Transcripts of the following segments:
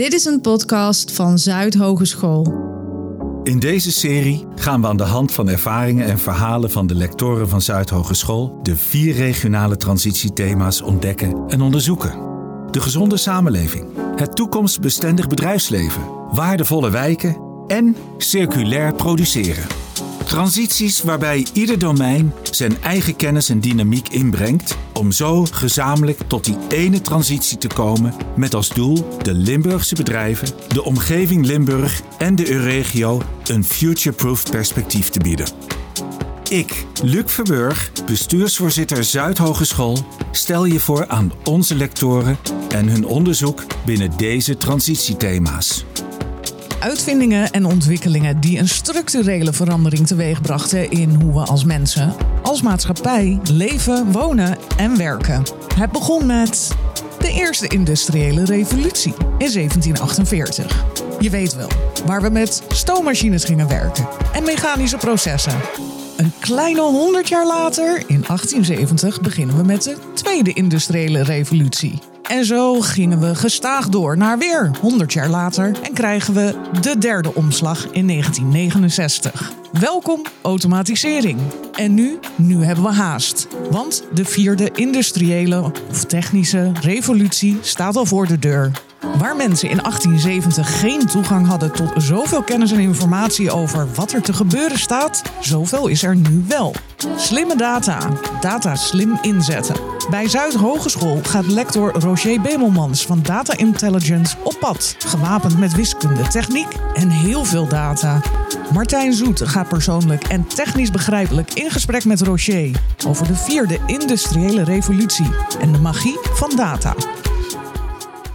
Dit is een podcast van Zuid Hogeschool. In deze serie gaan we aan de hand van ervaringen en verhalen van de lectoren van Zuid Hogeschool de vier regionale transitiethema's ontdekken en onderzoeken. De gezonde samenleving, het toekomstbestendig bedrijfsleven, waardevolle wijken en circulair produceren. Transities waarbij ieder domein zijn eigen kennis en dynamiek inbrengt om zo gezamenlijk tot die ene transitie te komen met als doel de Limburgse bedrijven, de omgeving Limburg en de Euregio een future-proof perspectief te bieden. Ik, Luc Verburg, bestuursvoorzitter Zuidhogeschool, stel je voor aan onze lectoren en hun onderzoek binnen deze transitiethema's uitvindingen en ontwikkelingen die een structurele verandering teweegbrachten in hoe we als mensen, als maatschappij leven, wonen en werken. Het begon met de eerste industriële revolutie in 1748. Je weet wel, waar we met stoommachines gingen werken en mechanische processen. Een kleine 100 jaar later, in 1870, beginnen we met de tweede industriële revolutie. En zo gingen we gestaag door naar weer 100 jaar later en krijgen we de derde omslag in 1969. Welkom automatisering. En nu, nu hebben we haast. Want de vierde industriële of technische revolutie staat al voor de deur. Waar mensen in 1870 geen toegang hadden tot zoveel kennis en informatie over wat er te gebeuren staat, zoveel is er nu wel. Slimme data, data slim inzetten. Bij Zuidhogeschool gaat lector Roger Bemelmans van Data Intelligence op pad, gewapend met wiskunde, techniek en heel veel data. Martijn Zoet gaat persoonlijk en technisch begrijpelijk in gesprek met Roger over de vierde industriële revolutie en de magie van data.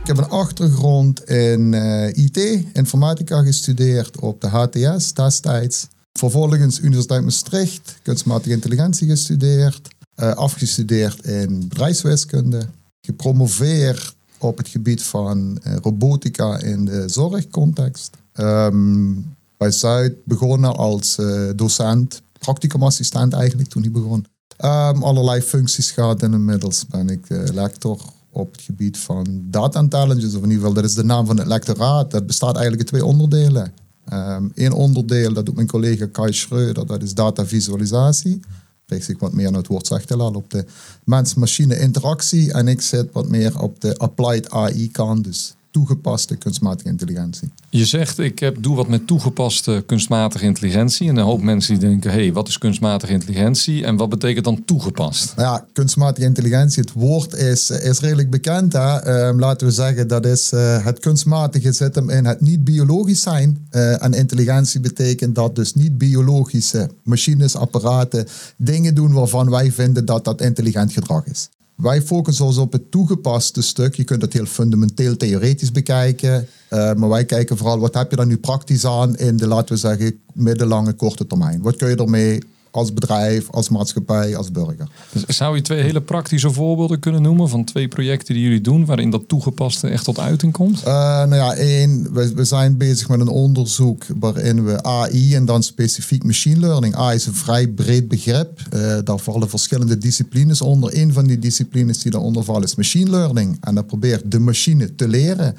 Ik heb een achtergrond in eh, IT, informatica gestudeerd op de HTS destijds. Vervolgens Universiteit Maastricht, kunstmatige intelligentie gestudeerd. Uh, afgestudeerd in bedrijfswiskunde. Gepromoveerd op het gebied van uh, robotica in de zorgcontext. Um, bij Zuid begonnen als docent, practicumassistent eigenlijk toen ik begon. Um, allerlei functies gehad en inmiddels ben ik lector op het gebied van data intelligence, of in ieder geval dat is de naam van het lectoraat. Dat bestaat eigenlijk uit twee onderdelen. Eén ehm, onderdeel, dat doet mijn collega Kai Schreuder, dat is datavisualisatie. Richt zich wat meer naar het woord zegt al op de mens-machine interactie. En ik zit wat meer op de applied AI kant, dus toegepaste kunstmatige intelligentie. Je zegt, ik heb, doe wat met toegepaste kunstmatige intelligentie. En een hoop mensen die denken, hé, hey, wat is kunstmatige intelligentie? En wat betekent dan toegepast? Ja, kunstmatige intelligentie, het woord is, is redelijk bekend. Hè? Ehm, laten we zeggen, dat is uh, het kunstmatige zit hem in het niet biologisch zijn. Uh, en intelligentie betekent dat dus niet biologische machines, apparaten, dingen doen waarvan wij vinden dat dat intelligent gedrag is. Wij focussen ons op het toegepaste stuk. Je kunt het heel fundamenteel theoretisch bekijken. Uh, maar wij kijken vooral wat heb je dan nu praktisch aan in de, laten we zeggen, middellange, korte termijn. Wat kun je ermee als bedrijf, als maatschappij, als burger. Dus zou je twee hele praktische voorbeelden kunnen noemen van twee projecten die jullie doen, waarin dat toegepaste echt tot uiting komt? Uh, nou ja, één, we, we, zijn bezig met een onderzoek waarin we AI en dan specifiek machine learning. AI is een vrij breed begrip. Uh, daar vallen verschillende disciplines onder. Een van die disciplines die daaronder vallen is machine learning. En dat probeert de machine te leren.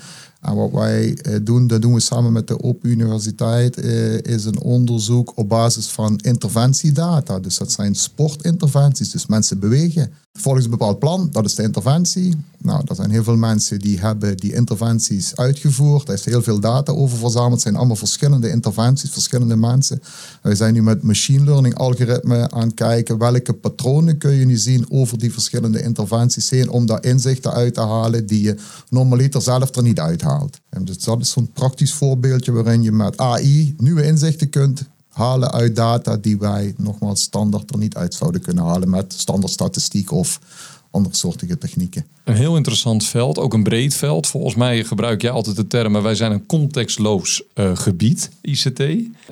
En wat wij eh, doen, dat doen we samen met de Open Universiteit, eh, is een onderzoek op basis van interventiedata. Dus dat zijn sportinterventies, dus mensen bewegen volgens een bepaald plan, dat is de interventie. Nou, er zijn heel veel mensen die hebben die interventies uitgevoerd. Er is heel veel data over verzameld. Het zijn allemaal verschillende interventies, verschillende mensen. We zijn nu met machine learning algoritmen aan het kijken welke patronen kun je nu zien over die verschillende interventies om daar inzichten uit te halen die je normaliter zelf er niet uithaalt. En dus dat is zo'n praktisch voorbeeldje waarin je met AI nieuwe inzichten kunt halen uit data die wij nogmaals standaard er niet uit zouden kunnen halen met standaard statistiek of andere soortige technieken. Een heel interessant veld, ook een breed veld. Volgens mij gebruik jij altijd de termen wij zijn een contextloos uh, gebied, ICT.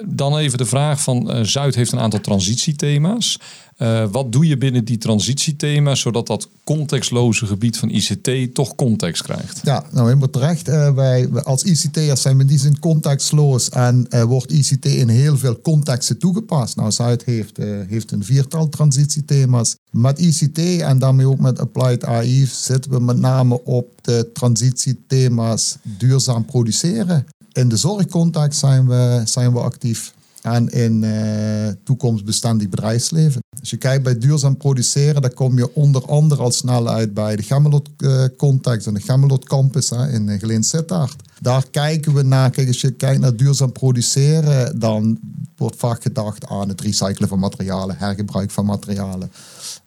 Dan even de vraag van uh, Zuid heeft een aantal transitiethema's. Uh, wat doe je binnen die transitiethema's zodat dat contextloze gebied van ICT toch context krijgt? Ja, nou helemaal terecht. Wij als ICT'ers zijn we in die zin contextloos en wordt ICT in heel veel contexten toegepast. Nou, Zuid heeft, heeft een viertal transitiethema's. Met ICT en daarmee ook met Applied AI zitten we met name op de transitiethema's duurzaam produceren. In de zorgcontext zijn we, zijn we actief. En in uh, toekomstbestendig bedrijfsleven. Als je kijkt bij duurzaam produceren, dan kom je onder andere al snel uit bij de Gemmelot-context en de Gemmelot Campus hè, in Geleen Sittard. Daar kijken we naar, kijk, als je kijkt naar duurzaam produceren, dan wordt vaak gedacht aan het recyclen van materialen, hergebruik van materialen.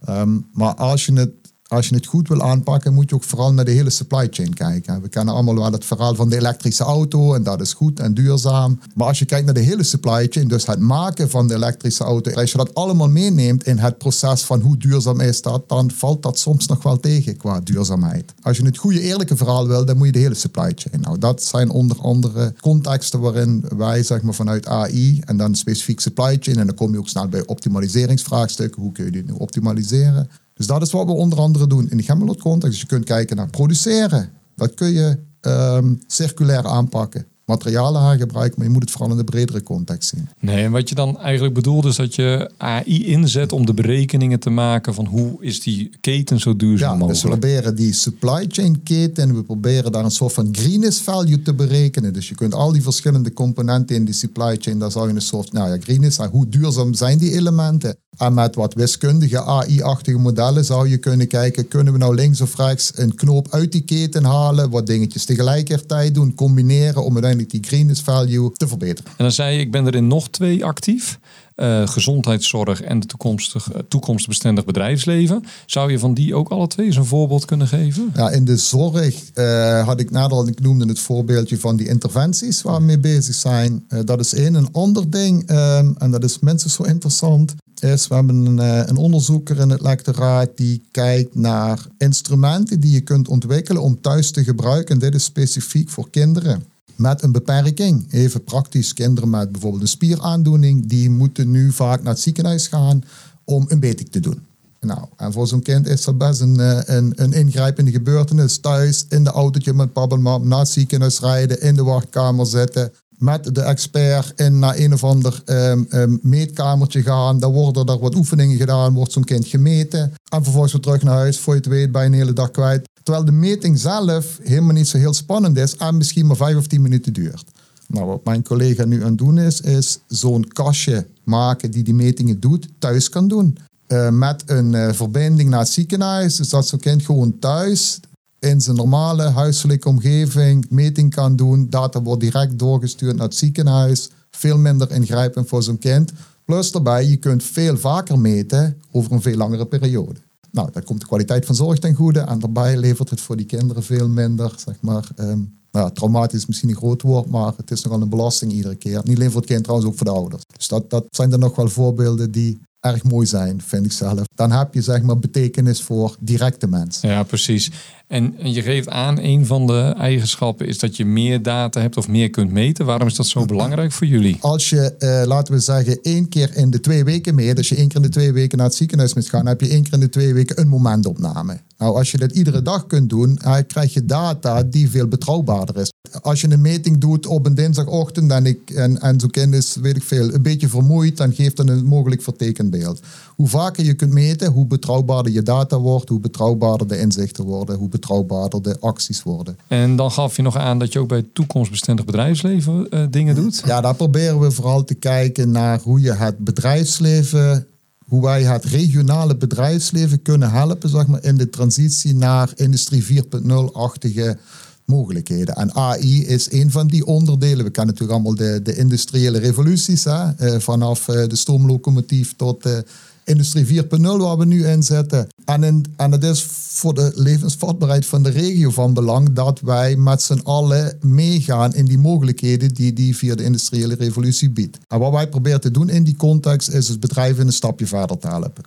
Um, maar als je het als je het goed wil aanpakken, moet je ook vooral naar de hele supply chain kijken. We kennen allemaal wel het verhaal van de elektrische auto en dat is goed en duurzaam. Maar als je kijkt naar de hele supply chain, dus het maken van de elektrische auto, als je dat allemaal meeneemt in het proces van hoe duurzaam is dat, dan valt dat soms nog wel tegen qua duurzaamheid. Als je het goede, eerlijke verhaal wil, dan moet je de hele supply chain. Nou, dat zijn onder andere contexten waarin wij zeg maar, vanuit AI en dan specifiek supply chain, en dan kom je ook snel bij optimaliseringsvraagstukken. Hoe kun je dit nu optimaliseren? Dus dat is wat we onder andere doen in de Gemmelot context. Dus je kunt kijken naar produceren. Dat kun je um, circulair aanpakken materialen hergebruiken, maar je moet het vooral in de bredere context zien. Nee, en wat je dan eigenlijk bedoelt is dat je AI inzet om de berekeningen te maken van hoe is die keten zo duurzaam ja, mogelijk. Dus we proberen die supply chain keten, we proberen daar een soort van greenness value te berekenen. Dus je kunt al die verschillende componenten in die supply chain, daar zou je een soort, nou ja, greenness, hoe duurzaam zijn die elementen? En met wat wiskundige AI-achtige modellen zou je kunnen kijken, kunnen we nou links of rechts een knoop uit die keten halen, wat dingetjes tegelijkertijd doen, combineren om uiteindelijk die greenness value te verbeteren. En dan zei je, ik ben er in nog twee actief. Uh, gezondheidszorg en de toekomstig, uh, toekomstbestendig bedrijfsleven. Zou je van die ook alle twee eens een voorbeeld kunnen geven? Ja, in de zorg uh, had ik nader al, ik noemde het voorbeeldje van die interventies waar we mee bezig zijn. dat is één. Een ander ding, ehm, en dat is mensen zo interessant, is we hebben een, een onderzoeker in het lectoraat die kijkt naar instrumenten die je kunt ontwikkelen om thuis te gebruiken. En dit is specifiek voor kinderen met een beperking. Even praktisch, kinderen met bijvoorbeeld een spieraandoening, die moeten nu vaak naar het ziekenhuis gaan om een beting te doen. Nou, en voor zo'n kind is dat best een, eh, een, een ingrijpende gebeurtenis. Thuis in de autootje met papa en naar het ziekenhuis rijden, in de wachtkamer zitten, met de expert in naar een of ander um, um, meetkamertje gaan. Dan worden er wat oefeningen gedaan, wordt zo'n kind gemeten. En vervolgens weer terug naar huis, voor je het weet, bij een hele dag kwijt. Terwijl de meting zelf helemaal niet zo heel spannend is en misschien maar vijf of tien minuten duurt. Nou, wat mijn collega nu aan het doen is, is zo'n kastje maken die die metingen doet, thuis kan doen. Uh, met een uh, verbinding naar het ziekenhuis, dus dat zo'n kind gewoon thuis in zijn normale huiselijke omgeving meting kan doen. Data wordt direct doorgestuurd naar het ziekenhuis. Veel minder ingrijpend voor zo'n kind. Plus daarbij, je kunt veel vaker meten over een veel langere periode. Nou, dan komt de kwaliteit van zorg ten goede. En daarbij levert het voor die kinderen veel minder, zeg maar, um, nou, traumatisch is misschien een groot woord, maar het is nogal een belasting iedere keer. Niet alleen voor het kind, trouwens ook voor de ouders. Dus dat, dat zijn er nog wel voorbeelden die erg mooi zijn, vind ik zelf. Dan heb je zeg maar betekenis voor directe mensen. Ja, precies. En, je geeft aan, een van de eigenschappen is dat je meer data hebt of meer kunt meten. Waarom is dat zo belangrijk voor jullie? Als je, uh, laten we zeggen, één keer in de twee weken meet, dus je één keer in de twee weken naar het ziekenhuis moet gaan, dan heb je één keer in de twee weken een momentopname. Nou, als je dat iedere dag kunt doen, dan krijg je data die veel betrouwbaarder is. Als je een meting doet op een dinsdagochtend en, ik, en, en zo'n kind is, weet ik veel, een beetje vermoeid, dan geeft dat een mogelijk vertekend beeld. Hoe vaker je kunt meten, hoe betrouwbaarder je data wordt, hoe betrouwbaarder de inzichten worden, hoe betrouwbaarder de acties worden. En dan gaf je nog aan dat je ook bij toekomstbestendig bedrijfsleven uh, dingen doet? Ja, daar proberen we vooral te kijken naar hoe je het bedrijfsleven hoe wij het regionale bedrijfsleven kunnen helpen zeg maar, in de transitie naar industrie 4.0-achtige mogelijkheden. En AI is een van die onderdelen. We kennen natuurlijk allemaal de, de industriële revoluties, hè? Uh, vanaf uh, de stoomlocomotief tot de Industrie 4.0 waar we nu in zitten. En, in, het is voor de levensvatbaarheid van de regio van belang dat wij met z'n allen meegaan in die mogelijkheden die die via de industriële revolutie biedt. En wat wij proberen te doen in die context is het bedrijf een stapje verder te helpen.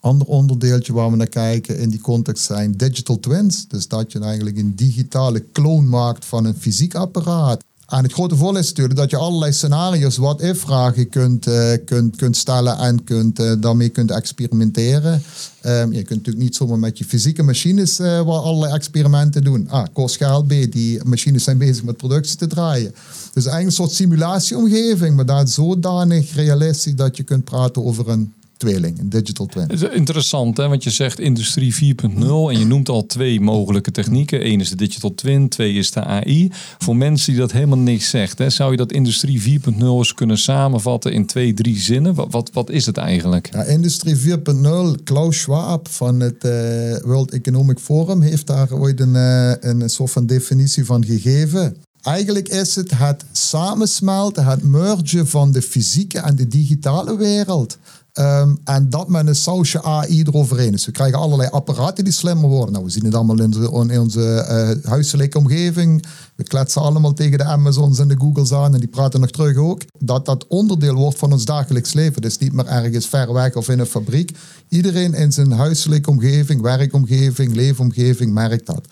Ander onderdeeltje waar we naar kijken in die context zijn digital twins. Dus dat je eigenlijk een digitale kloon maakt van een fysiek apparaat. En het grote is natuurlijk dat je allerlei scenario's, wat-if-vragen kunt, uh, kunt, kunt stellen en kunt, uh, daarmee kunt experimenteren. Um, je kunt natuurlijk niet zomaar met je fysieke machines uh, allerlei experimenten doen. A, kost geld. B, die machines zijn bezig met productie te draaien. Dus eigenlijk een soort simulatieomgeving, maar dat zodanig realistisch dat je kunt praten over een tweeling, een digital twin. Het is interessant, hè? want je zegt industrie 4.0 en je noemt al twee mogelijke technieken. Eén is de digital twin, twee is de AI. Voor mensen die dat helemaal niks zegt, hè, zou je dat industrie 4.0 eens kunnen samenvatten in twee, drie zinnen? Wat, wat, wat is het eigenlijk? Ja, industrie 4.0, Klaus Schwab van het eh, World Economic Forum heeft daar ooit een, uh, een soort van definitie van gegeven. Eigenlijk is het het samensmelten, het mergen van de fysieke en de digitale wereld. Um, en dat met een sausje AI eroverheen is. We krijgen allerlei apparaten die slimmer worden. Nou, we zien het allemaal in onze, in uh, huiselijke omgeving. We kletsen allemaal tegen de Amazons en de Googles aan en die praten nog terug ook. Dat dat onderdeel wordt van ons dagelijks leven. Dus niet meer ergens ver weg of in een fabriek. Iedereen in zijn huiselijke omgeving, werkomgeving, leefomgeving merkt dat.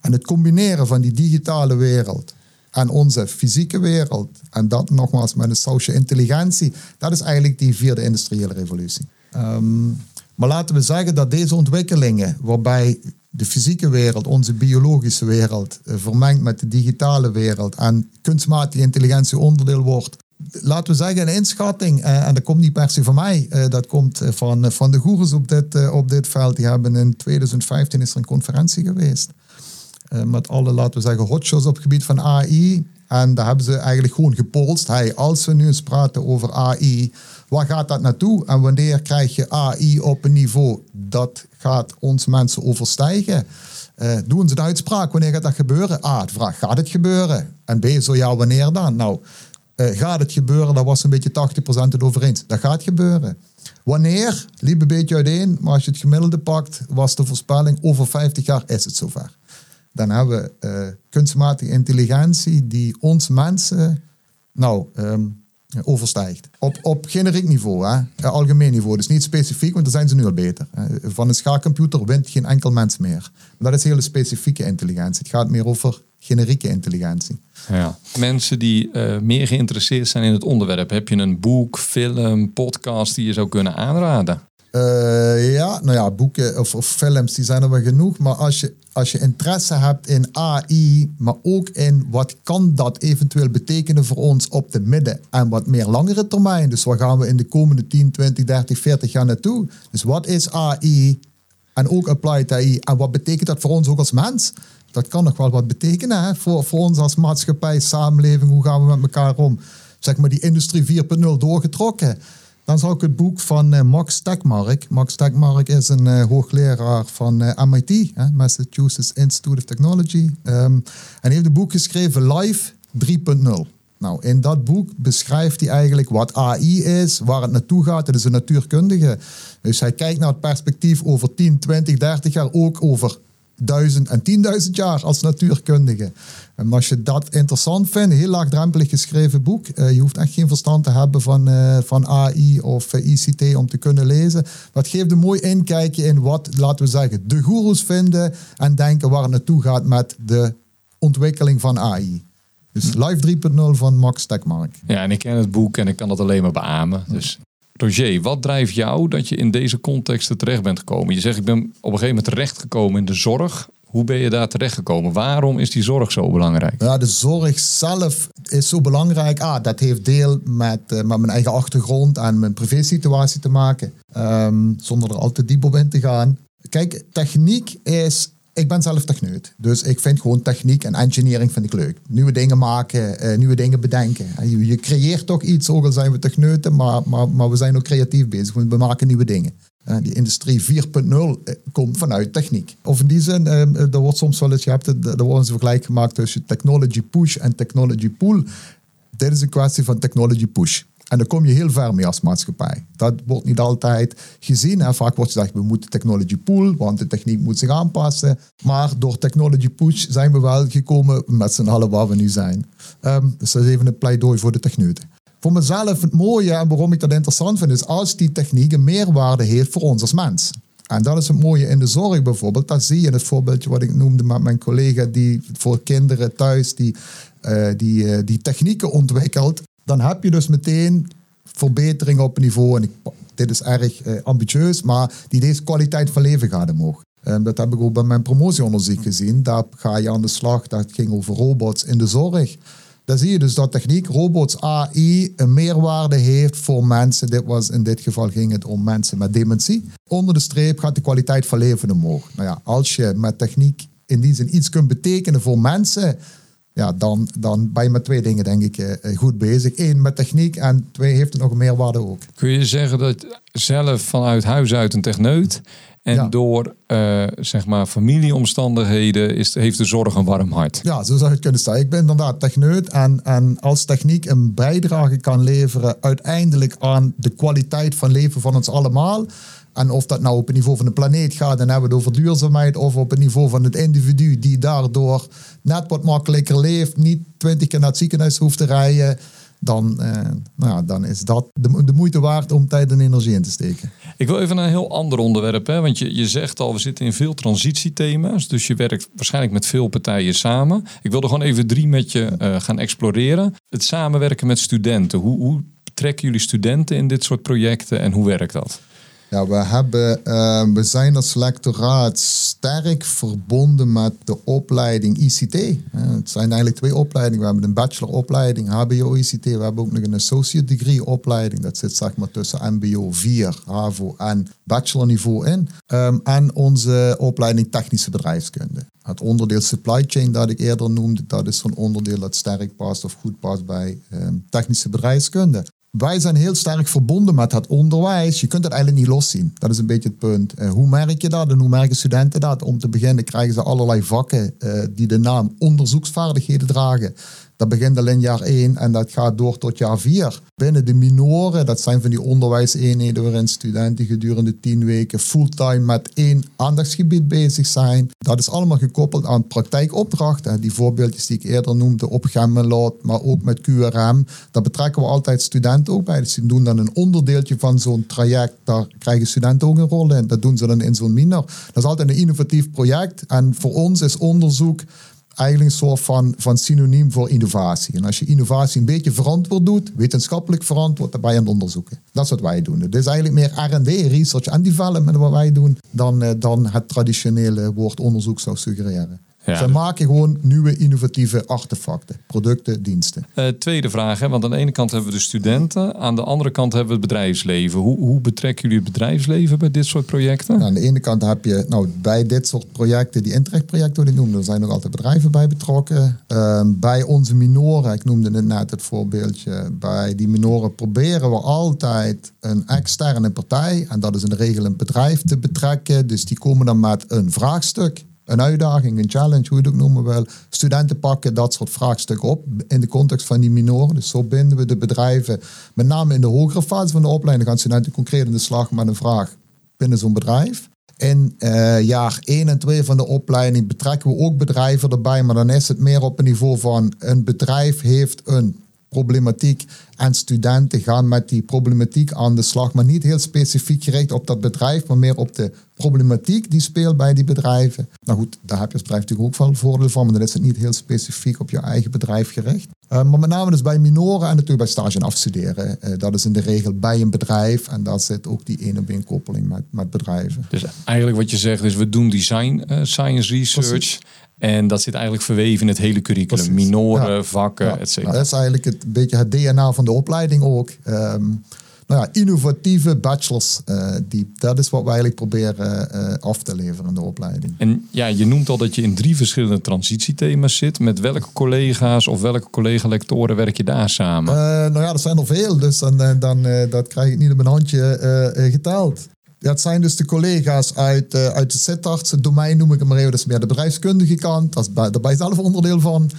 En het combineren van die digitale wereld aan onze fysieke wereld. En dat nogmaals met een social intelligentie. Dat is eigenlijk die vierde industriële revolutie. Um, maar laten we zeggen dat deze ontwikkelingen, waarbij de fysieke wereld, onze biologische wereld, uh, vermengd met de digitale wereld en kunstmatige intelligentie onderdeel wordt. Laten we zeggen, een inschatting, uh, en dat komt niet per se van mij, uh, dat komt van, van de goeroes op dit, op dit veld. Die hebben in 2015 is er een conferentie geweest. Uh, met alle, laten we zeggen, hotshots op het gebied van AI. En daar hebben ze eigenlijk gewoon gepolst. Hey, als we nu eens praten over AI, waar gaat dat naartoe? En wanneer krijg je AI op een niveau dat gaat ons mensen overstijgen? Uh, doen ze de uitspraak, wanneer gaat dat gebeuren? A, de vraag, gaat het gebeuren? En B, zo ja, wanneer dan? Nou, uh, gaat het gebeuren? Daar was een beetje 80% het over eens. Dat gaat gebeuren. Wanneer? Liep een beetje uiteen, maar als je het gemiddelde pakt, was de voorspelling over 50 jaar is het zover dan hebben we uh, kunstmatige intelligentie die ons mensen nou, um, overstijgt. Op, op generiek niveau, hè? Uh, algemeen niveau. Dus niet specifiek, want daar zijn ze nu al beter. Van een schaakcomputer wint geen enkel mens meer. Maar dat is hele specifieke intelligentie. Het gaat meer over generieke intelligentie. Ja. Mensen die uh, meer geïnteresseerd zijn in het onderwerp, heb je een boek, film, podcast die je zou kunnen aanraden? Uh, ja, nou ja, boeken of, films, die zijn er wel genoeg. Maar als je, als je interesse hebt in AI, maar ook in wat kan dat eventueel betekenen voor ons op de midden- en wat meer langere termijn. Dus waar gaan we in de komende 10, 20, 30, 40 jaar naartoe? Dus wat is AI en ook applied AI? En wat betekent dat voor ons ook als mens? Dat kan nog wel wat betekenen hè? Voor, voor ons als maatschappij, samenleving. Hoe gaan we met elkaar om? Zeg maar die industrie 4.0 doorgetrokken. Dan zou ik het boek van uh, Max Tegmark. Max Tegmark is een uh, hoogleraar van uh, MIT, Massachusetts Institute of Technology. Um, en heeft een boek geschreven, Life 3.0. Nou, in dat boek beschrijft hij eigenlijk wat AI is, waar het naartoe gaat. Het is een natuurkundige. Dus hij kijkt naar het perspectief over 10, 20, 30 jaar, ook over duizend en tienduizend jaar als natuurkundige. En als je dat interessant vindt, heel laagdrempelig geschreven boek. Uh, je hoeft echt geen verstand te hebben van, uh, van AI of uh, eh, ICT om te kunnen lezen. Maar het geeft een mooi inkijkje in wat, laten we zeggen, de goeroes vinden en denken waar het naartoe gaat met de ontwikkeling van AI. Dus Live 3.0 van Max Tekmark. Ja, en ik ken het boek en ik kan dat alleen maar beamen. Dus Roger, wat drijft jou dat je in deze contexten terecht bent gekomen? Je zegt, ik ben op een gegeven moment terechtgekomen in de zorg. Hoe ben je daar terechtgekomen? Waarom is die zorg zo belangrijk? Ja, de zorg zelf is zo belangrijk. Ah, dat heeft deel met, uh, met mijn eigen achtergrond en mijn privésituatie te maken. Um, zonder er al te diep op in te gaan. Kijk, techniek is ik ben zelf techneut. Dus ik vind gewoon techniek en engineering vind ik leuk. Nieuwe dingen maken, uh, nieuwe dingen bedenken. Je, je, creëert toch iets, ook al zijn we techneuten, maar, maar, maar we zijn ook creatief bezig. We maken nieuwe dingen. Uh, die industrie 4.0 uh, komt vanuit techniek. Of in die zin, er wordt soms wel eens, je hebt er wordt een vergelijk gemaakt tussen technology push en technology pull. Dit is een kwestie van technology push. En daar kom je heel ver mee als maatschappij. Dat wordt niet altijd gezien. En vaak wordt gezegd, we moeten technology pool, want de techniek moet zich aanpassen. Maar door technology push zijn we wel gekomen met z'n allen waar we nu zijn. Um, dus dat is even een pleidooi voor de techneuten. Voor mezelf het mooie en waarom ik dat interessant vind, is als die techniek een meerwaarde heeft voor ons als mens. En dat is het mooie in de zorg bijvoorbeeld. Dat zie je het voorbeeldje wat ik noemde met mijn collega die voor kinderen thuis die, uh, die, uh, die technieken ontwikkelt dan heb je dus meteen verbetering op niveau. En dit is erg uh, ambitieus, maar die deze kwaliteit van leven gaat omhoog. Um, dat heb ik ook bij mijn promotieonderzoek gezien. Daar ga je aan de slag. Dat ging over robots in de zorg. Dan zie je dus dat techniek, robots, AI, een meerwaarde heeft voor mensen. Dit was, in dit geval ging het om mensen met dementie. Onder de streep gaat de kwaliteit van leven omhoog. Nou ja, als je met techniek in die zin iets kunt betekenen voor mensen, ja, dan, dan ben je met twee dingen denk ik eh, goed bezig. Eén, met techniek en twee, heeft het nog een meerwaarde ook. Kun je zeggen dat zelf vanuit huis uit een techneut en Ja. door eh, zeg maar familieomstandigheden is, heeft de zorg een warm hart. Ja, zo zou je het kunnen stellen. Ik ben inderdaad techneut en, en als techniek een bijdrage kan leveren uiteindelijk aan de kwaliteit van leven van ons allemaal. En of dat nou op het niveau van de planeet gaat, dan hebben we het over duurzaamheid, of op het niveau van het individu die daardoor net wat makkelijker leeft, niet twintig keer naar het ziekenhuis hoeft te rijden, dan, eh, nou dan is dat de, moeite waard om tijd en energie in te steken. Ik wil even naar een heel ander onderwerp. Hè? Want je, je zegt al, we zitten in veel transitiethema's. Dus je werkt waarschijnlijk met veel partijen samen. Ik wil er gewoon even drie met je eh, gaan exploreren. Het samenwerken met studenten. Hoe, hoe betrekken jullie studenten in dit soort projecten en hoe werkt dat? Ja, we, hebben, eh, we zijn als lectoraat sterk verbonden met de opleiding ICT. Eh, het zijn eigenlijk twee opleidingen. We hebben een bacheloropleiding HBO ICT. We hebben ook nog een associate degree opleiding. Dat zit zeg maar tussen MBO 4, HAVO en bachelorniveau in. Ehm, en onze opleiding technische bedrijfskunde. Het onderdeel supply chain dat ik eerder noemde, dat is zo'n onderdeel dat sterk past of goed past bij ehm, technische bedrijfskunde. Wij zijn heel sterk verbonden met het onderwijs. Je kunt het eigenlijk niet loszien. Dat is een beetje het punt. Eh, hoe merk je dat en hoe merken studenten dat? Om te beginnen krijgen ze allerlei vakken eh, die de naam onderzoeksvaardigheden dragen. Dat begint al in jaar 1 en dat gaat door tot jaar 4. Binnen de minoren, dat zijn van die onderwijseenheden waarin studenten gedurende 10 weken fulltime met één aandachtsgebied bezig zijn. Dat is allemaal gekoppeld aan praktijkopdrachten. Die voorbeeldjes die ik eerder noemde op Gemmelot, maar ook met QRM. Daar betrekken we altijd studenten ook bij. Dus die doen dan een onderdeeltje van zo'n traject. Daar krijgen studenten ook een rol in. Dat doen ze dan in zo'n minor. Dat is altijd een innovatief project. En voor ons is onderzoek eigenlijk een soort van, van synoniem voor innovatie. En als je innovatie een beetje verantwoord doet, wetenschappelijk verantwoord, dan ben je aan het onderzoeken. Dat is wat wij doen. Het is eigenlijk meer R&D, research and development, wat wij doen, dan, eh, dan het traditionele woord onderzoek zou suggereren. Ja. Zij maken gewoon nieuwe innovatieve artefacten, producten, diensten. Eh, tweede vraag, hè? want aan de ene kant hebben we de studenten, aan de andere kant hebben we het bedrijfsleven. Hoe, hoe betrekken jullie het bedrijfsleven bij dit soort projecten? Nou, aan de ene kant heb je nou, bij dit soort projecten, die Intrecht-projecten, die noemen, er zijn nog altijd bedrijven bij betrokken. Ehm, bij onze minoren, ik noemde het net het voorbeeldje, bij die minoren proberen we altijd een externe partij, en dat is in de regel een bedrijf, te betrekken. Dus die komen dan met een vraagstuk. Een uitdaging, een challenge, hoe je het ook noemen wil. Studenten pakken dat soort vraagstukken op in de context van die minoren. Dus zo binden we de bedrijven, met name in de hogere fase van de opleiding, gaan studenten concreet in de slag met een vraag binnen zo'n bedrijf. In eh, jaar 1 en 2 van de opleiding betrekken we ook bedrijven erbij, maar dan is het meer op een niveau van een bedrijf heeft een problematiek en studenten gaan met die problematiek aan de slag, maar niet heel specifiek gericht op dat bedrijf, maar meer op de problematiek die speelt bij die bedrijven. Nou goed, daar heb je als bedrijf natuurlijk ook wel voordeel van, maar dan is het niet heel specifiek op je eigen bedrijf gericht. Uh, maar met name dus bij minoren en natuurlijk bij stage en afstuderen. Uh, dat is in de regel bij een bedrijf en daar zit ook die één op één koppeling met, met bedrijven. Dus eigenlijk wat je zegt is, we doen design uh, science research. Precies. En dat zit eigenlijk verweven in het hele curriculum. Precies. Minoren, ja. vakken, ja. et cetera. dat is eigenlijk het, een beetje het DNA van de opleiding ook. Um, nou ja, innovatieve bachelors, uh, die, dat is wat wij eigenlijk proberen uh, af te leveren in de opleiding. En ja, je noemt al dat je in drie verschillende transitiethema's zit. Met welke collega's of welke collega-lectoren werk je daar samen? Uh, nou ja, dat zijn er veel, dus dan, dan dat krijg ik niet op mijn handje geteld. Het zijn dus de collega's uit, uh, uit het zitartsen domein, noem ik hem maar even. Dat is meer de bedrijfskundige kant. Dat is bij, daar ben zelf onderdeel van.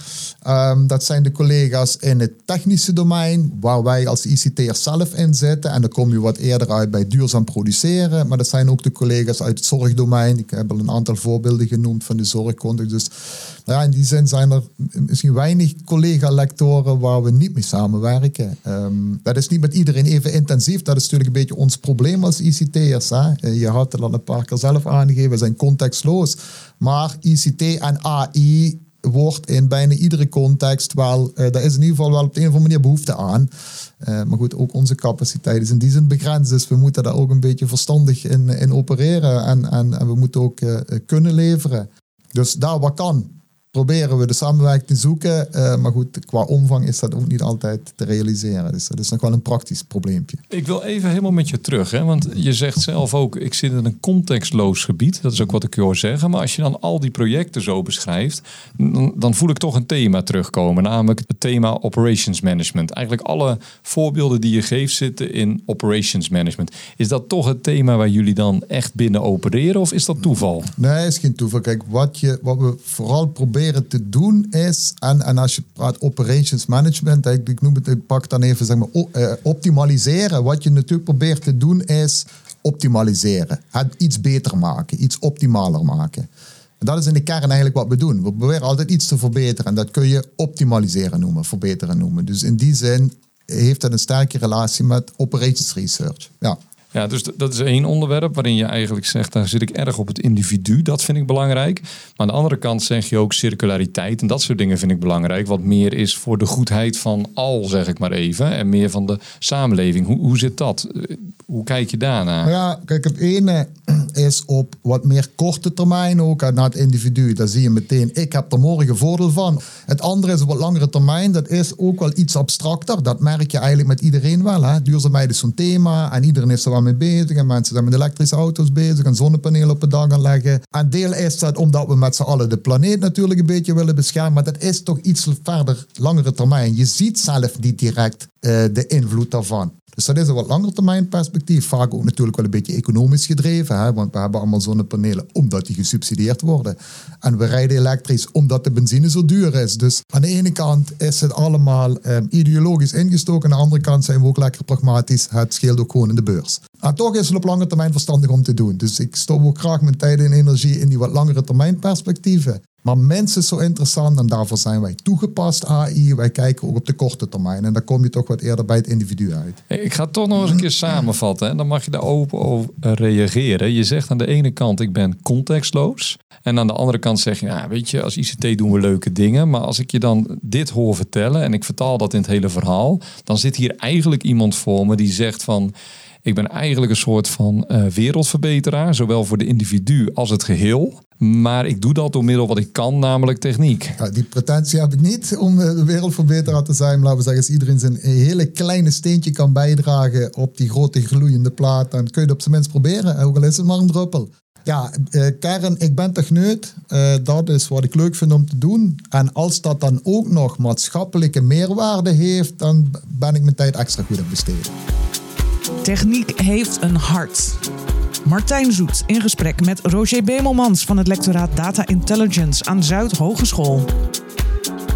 Um, dat zijn de collega's in het technische domein, waar wij als ICT'er zelf in zitten. En dan kom je wat eerder uit bij duurzaam produceren. Maar dat zijn ook de collega's uit het zorgdomein. Ik heb al een aantal voorbeelden genoemd van de zorgcontext. Dus ja, in die zin zijn er misschien weinig collega-lectoren waar we niet mee samenwerken. Um, dat is niet met iedereen even intensief. Dat is natuurlijk een beetje ons probleem als ICT'ers. Je had het al een paar keer zelf aangegeven, we zijn contextloos. Maar ICT en AI wordt in bijna iedere context wel, uh, daar is in ieder geval wel op de een of andere manier behoefte aan. Uh, maar goed, ook onze capaciteit is in die zin begrensd. Dus we moeten daar ook een beetje verstandig in, in opereren. En, en, en we moeten ook kunnen leveren. Dus daar wat kan, proberen we de samenwerking te zoeken. Eh, maar goed, qua omvang is dat ook niet altijd te realiseren. Dus dat is nog wel een praktisch probleempje. Ik wil even helemaal met je terug. Hè? Want je zegt zelf ook, ik zit in een contextloos gebied. Dat is ook wat ik je hoor zeggen. Maar als je dan al die projecten zo beschrijft, dan, dan voel ik toch een thema terugkomen. Namelijk het thema operations management. Eigenlijk alle voorbeelden die je geeft zitten in operations management. Is dat toch het thema waar jullie dan echt binnen opereren? Of is dat toeval? Nee, is geen toeval. Kijk, wat, je, wat we vooral proberen te doen is, en, en als je praat operations management, ik, ik noem het, ik pak dan even zeg maar, eh, optimaliseren. Wat je natuurlijk probeert te doen is optimaliseren. Het iets beter maken, iets optimaler maken. En dat is in de kern eigenlijk wat we doen. We proberen altijd iets te verbeteren en dat kun je optimaliseren noemen, verbeteren noemen. Dus in die zin heeft dat een sterke relatie met operations research. Ja. Ja, dus dat is één onderwerp waarin je eigenlijk zegt, daar zit ik erg op het individu. Dat vind ik belangrijk. Maar aan de andere kant zeg je ook circulariteit en dat soort dingen vind ik belangrijk. Wat meer is voor de goedheid van al, zeg ik maar even. En meer van de samenleving. Hoe, hoe zit dat? Hoe kijk je daarnaar? Ja, kijk, het ene is op wat meer korte termijn ook naar het individu. Daar zie je meteen, ik heb er morgen voordeel van. Het andere is op wat langere termijn. Dat is ook wel iets abstracter. Dat merk je eigenlijk met iedereen wel. Hè? Duurzaamheid is zo'n thema en iedereen is er wel mee bezig. En mensen zijn met elektrische auto's bezig en zonnepanelen op het dak gaan leggen. En deel is dat omdat we met z'n allen de planeet natuurlijk een beetje willen beschermen. Maar dat is toch iets verder, langere termijn. Je ziet zelf niet direct uh, de invloed daarvan. Dus dat is een wat langer termijn perspectief. Vaak ook natuurlijk wel een beetje economisch gedreven. Hè? Want we hebben allemaal zonnepanelen omdat die gesubsidieerd worden. En we rijden elektrisch omdat de benzine zo duur is. Dus aan de ene kant is het allemaal um, ideologisch ingestoken. Aan de andere kant zijn we ook lekker pragmatisch. Het scheelt ook gewoon in de beurs. En toch is het op lange termijn verstandig om te doen. Dus ik stop ook graag mijn tijd en energie in die wat langere termijn perspectieven. Maar mensen is zo interessant en daarvoor zijn wij toegepast AI. Wij kijken ook op de korte termijn en dan kom je toch wat eerder bij het individu uit. Ik ga toch nog eens een keer samenvatten en dan mag je daar open over reageren. Je zegt aan de ene kant ik ben contextloos en aan de andere kant zeg je, ja, weet je, als ICT doen we leuke dingen. Maar als ik je dan dit hoor vertellen en ik vertaal dat in het hele verhaal, dan zit hier eigenlijk iemand voor me die zegt van ik ben eigenlijk een soort van uh, wereldverbeteraar, zowel voor de individu als het geheel. Maar ik doe dat door middel wat ik kan, namelijk techniek. Ja, die pretentie heb ik niet om eh, de wereldverbeteraar te zijn. laten we zeggen, als iedereen zijn hele kleine steentje kan bijdragen op die grote gloeiende plaat, dan kun je het op zijn minst proberen. Ook al is het maar een druppel. Ja, eh, kern, ik ben techneut. Dat is wat ik leuk vind om te doen. En als dat dan ook nog maatschappelijke meerwaarde heeft, dan ben ik mijn tijd extra goed aan besteden. Techniek heeft een hart. Martijn Zoet in gesprek met Roger Bemelmans van het lectoraat Data Intelligence aan Zuid Hogeschool.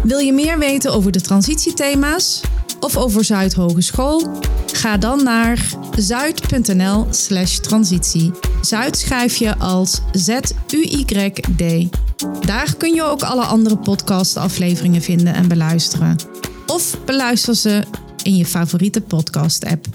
Wil je meer weten over de transitiethema's of over Zuid Hogeschool? Ga dan naar zuid.nl/slash transitie. Zuid schrijf je als Z-U-Y-D. Daar kun je ook alle andere podcastafleveringen vinden en beluisteren. Of beluister ze in je favoriete podcast-app.